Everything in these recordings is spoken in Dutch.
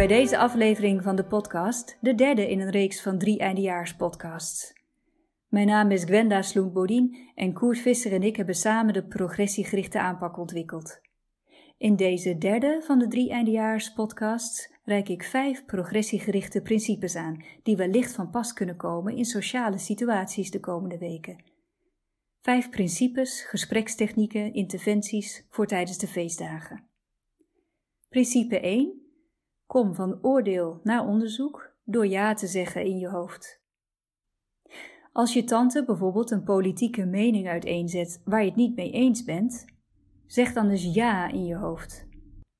bij deze aflevering van de podcast, de derde in een reeks van drie eindejaarspodcasts. Mijn naam is Gwenda Sloent-Bodien en Koert Visser en ik hebben samen de progressiegerichte aanpak ontwikkeld. In deze derde van de drie eindejaarspodcasts reik ik vijf progressiegerichte principes aan, die wellicht van pas kunnen komen in sociale situaties de komende weken. Vijf principes, gesprekstechnieken, interventies voor tijdens de feestdagen. Principe 1. Kom van oordeel naar onderzoek door ja te zeggen in je hoofd. Als je tante bijvoorbeeld een politieke mening uiteenzet waar je het niet mee eens bent, zeg dan dus ja in je hoofd.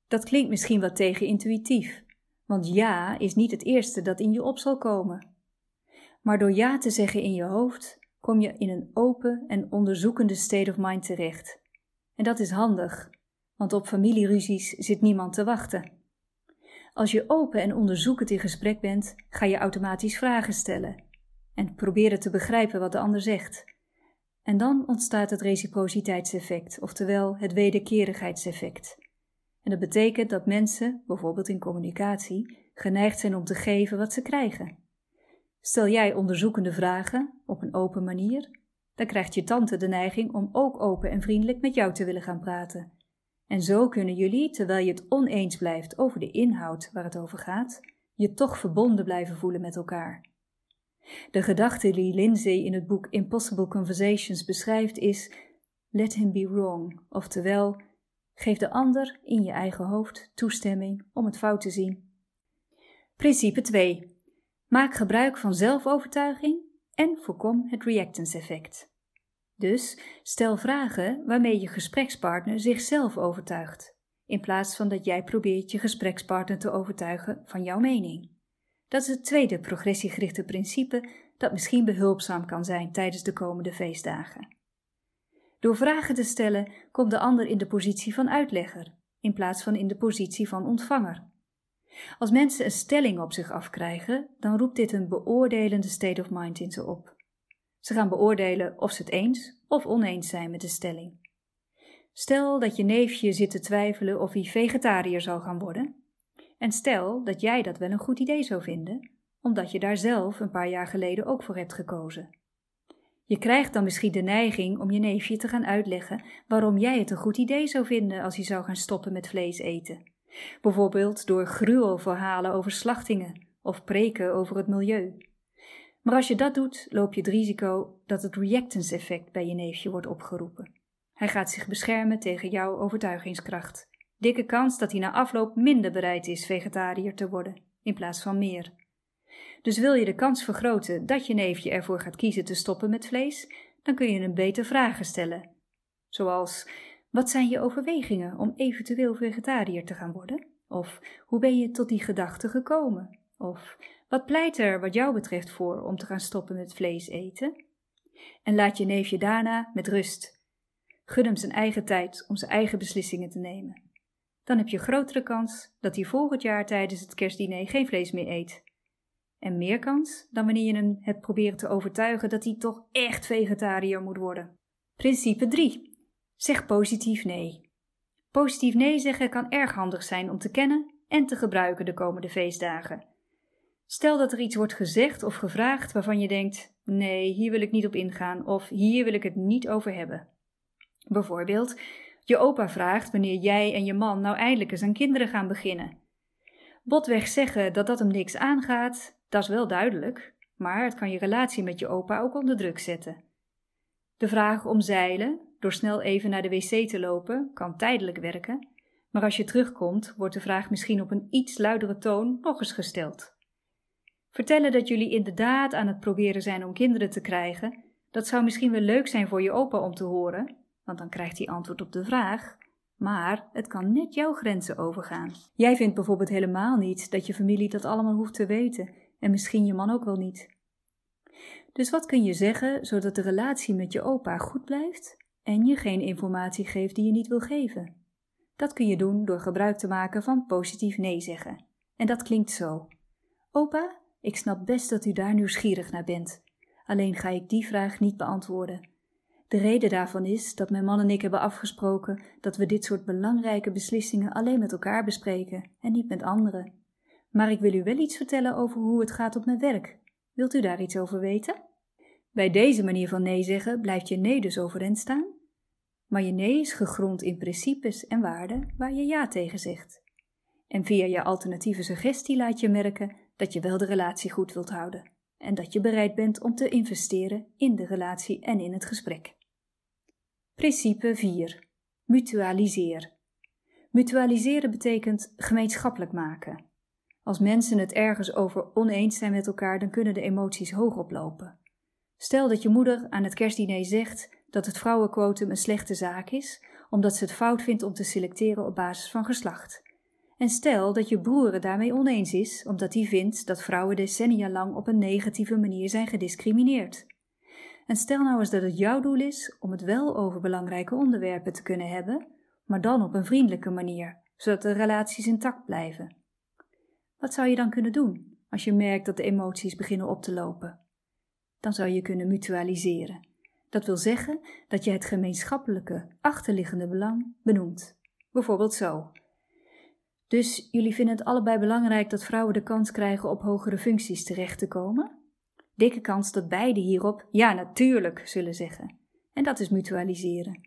Dat klinkt misschien wat tegenintuïtief, want ja is niet het eerste dat in je op zal komen. Maar door ja te zeggen in je hoofd kom je in een open en onderzoekende state of mind terecht. En dat is handig, want op familieruzies zit niemand te wachten. Als je open en onderzoekend in gesprek bent, ga je automatisch vragen stellen en proberen te begrijpen wat de ander zegt. En dan ontstaat het reciprociteitseffect, oftewel het wederkerigheidseffect. En dat betekent dat mensen, bijvoorbeeld in communicatie, geneigd zijn om te geven wat ze krijgen. Stel jij onderzoekende vragen op een open manier, dan krijgt je tante de neiging om ook open en vriendelijk met jou te willen gaan praten. En zo kunnen jullie, terwijl je het oneens blijft over de inhoud waar het over gaat, je toch verbonden blijven voelen met elkaar. De gedachte die Lindsay in het boek Impossible Conversations beschrijft is: let him be wrong, oftewel, geef de ander in je eigen hoofd toestemming om het fout te zien. Principe 2. Maak gebruik van zelfovertuiging en voorkom het reactance effect. Dus stel vragen waarmee je gesprekspartner zichzelf overtuigt, in plaats van dat jij probeert je gesprekspartner te overtuigen van jouw mening. Dat is het tweede progressiegerichte principe dat misschien behulpzaam kan zijn tijdens de komende feestdagen. Door vragen te stellen komt de ander in de positie van uitlegger, in plaats van in de positie van ontvanger. Als mensen een stelling op zich afkrijgen, dan roept dit een beoordelende state of mind in ze op. Ze gaan beoordelen of ze het eens of oneens zijn met de stelling. Stel dat je neefje zit te twijfelen of hij vegetariër zal gaan worden. En stel dat jij dat wel een goed idee zou vinden, omdat je daar zelf een paar jaar geleden ook voor hebt gekozen. Je krijgt dan misschien de neiging om je neefje te gaan uitleggen waarom jij het een goed idee zou vinden als hij zou gaan stoppen met vlees eten. Bijvoorbeeld door gruwelverhalen over slachtingen of preken over het milieu. Maar als je dat doet, loop je het risico dat het reactance effect bij je neefje wordt opgeroepen. Hij gaat zich beschermen tegen jouw overtuigingskracht. Dikke kans dat hij na afloop minder bereid is vegetariër te worden, in plaats van meer. Dus wil je de kans vergroten dat je neefje ervoor gaat kiezen te stoppen met vlees, dan kun je hem beter vragen stellen. Zoals: Wat zijn je overwegingen om eventueel vegetariër te gaan worden? Of hoe ben je tot die gedachte gekomen? Of wat pleit er wat jou betreft voor om te gaan stoppen met vlees eten? En laat je neefje daarna met rust. Gun hem zijn eigen tijd om zijn eigen beslissingen te nemen. Dan heb je grotere kans dat hij volgend jaar tijdens het kerstdiner geen vlees meer eet. En meer kans dan wanneer je hem hebt proberen te overtuigen dat hij toch echt vegetariër moet worden. Principe 3. Zeg positief nee. Positief nee zeggen kan erg handig zijn om te kennen en te gebruiken de komende feestdagen. Stel dat er iets wordt gezegd of gevraagd waarvan je denkt: nee, hier wil ik niet op ingaan of hier wil ik het niet over hebben. Bijvoorbeeld, je opa vraagt wanneer jij en je man nou eindelijk eens aan kinderen gaan beginnen. Botweg zeggen dat dat hem niks aangaat, dat is wel duidelijk, maar het kan je relatie met je opa ook onder druk zetten. De vraag om zeilen, door snel even naar de wc te lopen, kan tijdelijk werken, maar als je terugkomt, wordt de vraag misschien op een iets luidere toon nog eens gesteld. Vertellen dat jullie inderdaad aan het proberen zijn om kinderen te krijgen, dat zou misschien wel leuk zijn voor je opa om te horen, want dan krijgt hij antwoord op de vraag. Maar het kan net jouw grenzen overgaan. Jij vindt bijvoorbeeld helemaal niet dat je familie dat allemaal hoeft te weten, en misschien je man ook wel niet. Dus wat kun je zeggen zodat de relatie met je opa goed blijft en je geen informatie geeft die je niet wil geven? Dat kun je doen door gebruik te maken van positief nee zeggen. En dat klinkt zo: Opa, ik snap best dat u daar nieuwsgierig naar bent. Alleen ga ik die vraag niet beantwoorden. De reden daarvan is dat mijn man en ik hebben afgesproken dat we dit soort belangrijke beslissingen alleen met elkaar bespreken en niet met anderen. maar ik wil u wel iets vertellen over hoe het gaat op mijn werk. Wilt u daar iets over weten? Bij deze manier van nee zeggen blijft je nee dus overeind staan, maar je nee is gegrond in principes en waarden waar je ja tegen zegt. En via je alternatieve suggestie laat je merken dat je wel de relatie goed wilt houden en dat je bereid bent om te investeren in de relatie en in het gesprek. Principe 4. Mutualiseer. Mutualiseren betekent gemeenschappelijk maken. Als mensen het ergens over oneens zijn met elkaar, dan kunnen de emoties hoog oplopen. Stel dat je moeder aan het kerstdiner zegt dat het vrouwenquotum een slechte zaak is, omdat ze het fout vindt om te selecteren op basis van geslacht. En stel dat je broer het daarmee oneens is, omdat hij vindt dat vrouwen decennia lang op een negatieve manier zijn gediscrimineerd. En stel nou eens dat het jouw doel is om het wel over belangrijke onderwerpen te kunnen hebben, maar dan op een vriendelijke manier, zodat de relaties intact blijven. Wat zou je dan kunnen doen als je merkt dat de emoties beginnen op te lopen? Dan zou je kunnen mutualiseren. Dat wil zeggen dat je het gemeenschappelijke achterliggende belang benoemt. Bijvoorbeeld zo. Dus jullie vinden het allebei belangrijk dat vrouwen de kans krijgen op hogere functies terecht te komen? Dikke kans dat beide hierop ja natuurlijk zullen zeggen. En dat is mutualiseren.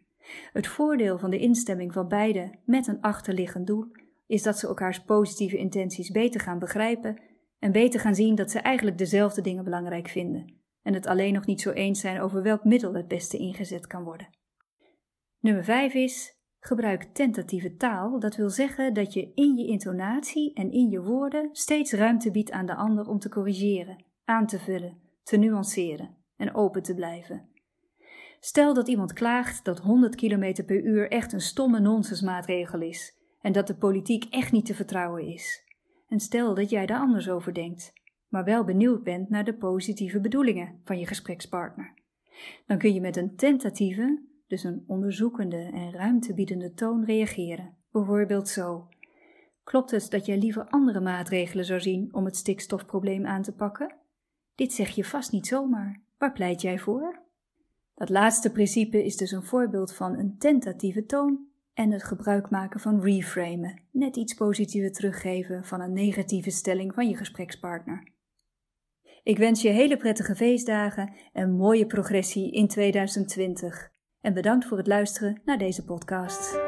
Het voordeel van de instemming van beide met een achterliggend doel is dat ze elkaars positieve intenties beter gaan begrijpen en beter gaan zien dat ze eigenlijk dezelfde dingen belangrijk vinden en het alleen nog niet zo eens zijn over welk middel het beste ingezet kan worden. Nummer 5 is gebruik tentatieve taal. Dat wil zeggen dat je in je intonatie en in je woorden steeds ruimte biedt aan de ander om te corrigeren, aan te vullen, te nuanceren en open te blijven. Stel dat iemand klaagt dat 100 km per uur echt een stomme nonsensmaatregel is en dat de politiek echt niet te vertrouwen is. En stel dat jij daar anders over denkt, maar wel benieuwd bent naar de positieve bedoelingen van je gesprekspartner. Dan kun je met een tentatieve, dus een onderzoekende en ruimtebiedende toon reageren. Bijvoorbeeld zo: Klopt het dat jij liever andere maatregelen zou zien om het stikstofprobleem aan te pakken? Dit zeg je vast niet zomaar. Waar pleit jij voor? Dat laatste principe is dus een voorbeeld van een tentatieve toon en het gebruik maken van reframen, net iets positiever teruggeven van een negatieve stelling van je gesprekspartner. Ik wens je hele prettige feestdagen en mooie progressie in 2020. En bedankt voor het luisteren naar deze podcast.